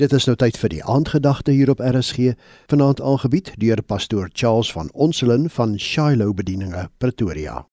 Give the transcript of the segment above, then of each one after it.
Dit is nou tyd vir die aandgedagte hier op RSG, vanaand aangebied deur pastoor Charles van Onselen van Shiloh Bedieninge, Pretoria.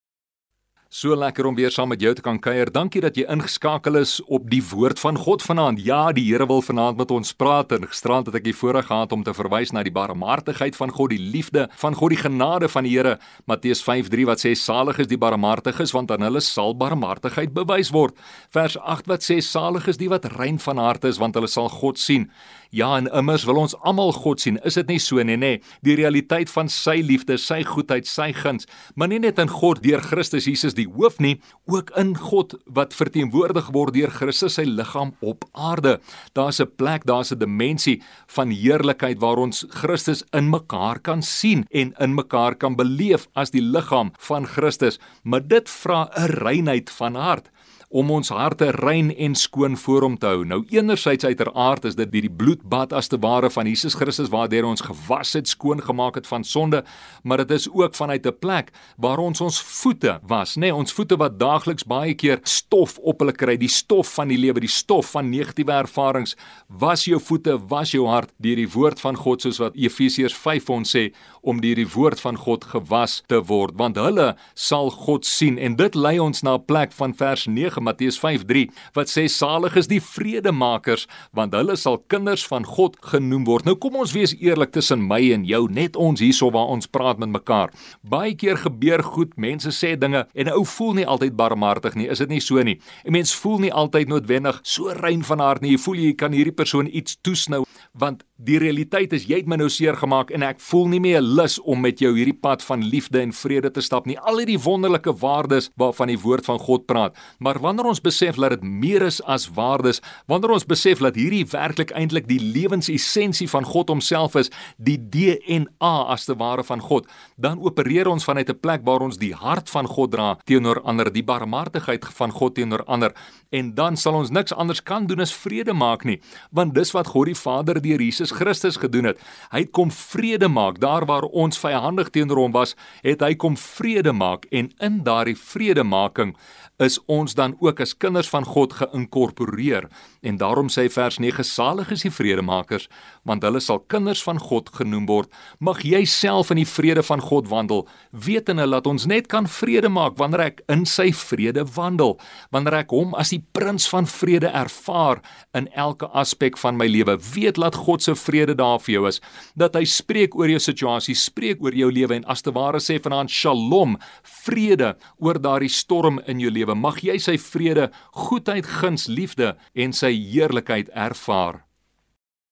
So lekker om weer saam met jou te kan kuier. Dankie dat jy ingeskakel is op die woord van God vanaand. Ja, die Here wil vanaand met ons praat en gisterand het ek die voorreg gehad om te verwys na die barmhartigheid van God, die liefde van God, die genade van die Here. Matteus 5:3 wat sê salig is die barmhartiges want aan hulle sal barmhartigheid bewys word. Vers 8 wat sê salig is die wat rein van hart is want hulle sal God sien. Ja, en immers wil ons almal God sien. Is dit nie so nie, nê? Die realiteit van sy liefde, sy goedheid, sy guns, maar nie net in God deur Christus Jesus die hoof nie, ook in God wat verteenwoordig word deur Christus sy liggaam op aarde. Daar's 'n plek, daar's 'n dimensie van heerlikheid waar ons Christus in mekaar kan sien en in mekaar kan beleef as die liggaam van Christus. Maar dit vra 'n reinheid van hart om ons harte rein en skoon voor hom te hou. Nou enerzijds uiteraard is dit die bloedbad as te ware van Jesus Christus waardeur ons gewas het, skoon gemaak het van sonde, maar dit is ook vanuit 'n plek waar ons ons voete was, nê, nee, ons voete wat daagliks baie keer stof op hulle kry, die stof van die lewe, die stof van negatiewe ervarings. Was jou voete, was jou hart deur die woord van God soos wat Efesiërs 5 ons sê om deur die woord van God gewas te word, want hulle sal God sien en dit lei ons na 'n plek van vers 9 9 Matteus 5:3 wat sê salig is die vredemakers want hulle sal kinders van God genoem word. Nou kom ons wees eerlik tussen my en jou, net ons hierso waar ons praat met mekaar. Baie keer gebeur goed, mense sê dinge en 'n ou voel nie altyd barmhartig nie. Is dit nie so nie? 'n Mens voel nie altyd noodwendig so rein van hart nie. Jy voel jy kan hierdie persoon iets toesnou want die realiteit is jy het my nou seer gemaak en ek voel nie meer lus om met jou hierdie pad van liefde en vrede te stap nie. Al hierdie wonderlike waardes waarvan die woord van God praat. Maar wanneer ons besef dat dit meer is as waardes, wanneer ons besef dat hierdie werklik eintlik die lewensessensie van God homself is, die DNA as te ware van God, dan opereer ons vanuit 'n plek waar ons die hart van God dra teenoor ander, die barmhartigheid van God teenoor ander en dan sal ons niks anders kan doen as vrede maak nie, want dis wat God die Vader deur Jesus Christus gedoen het. Hy het kom vrede maak. Daar waar ons vyandig teenoor hom was, het hy kom vrede maak. En in daardie vredemaking is ons dan ook as kinders van God geïnkorporeer. En daarom sê vers 9 salig is die vredemakers want hulle sal kinders van God genoem word. Mag jy self in die vrede van God wandel wetende dat ons net kan vrede maak wanneer ek in sy vrede wandel. Wanneer ek hom as die prins van vrede ervaar in elke aspek van my lewe. Weet laat God se vrede daar vir jou is dat hy spreek oor jou situasie spreek oor jou lewe en as te ware sê vanaand shalom vrede oor daardie storm in jou lewe. Mag jy sy vrede, goedheid, guns, liefde en sy heerlikheid ervaar.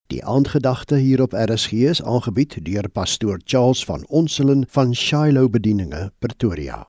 Die aandgedagte hier op RSG is aangebied deur pastoor Charles van Onselen van Shiloh Bedieninge, Pretoria.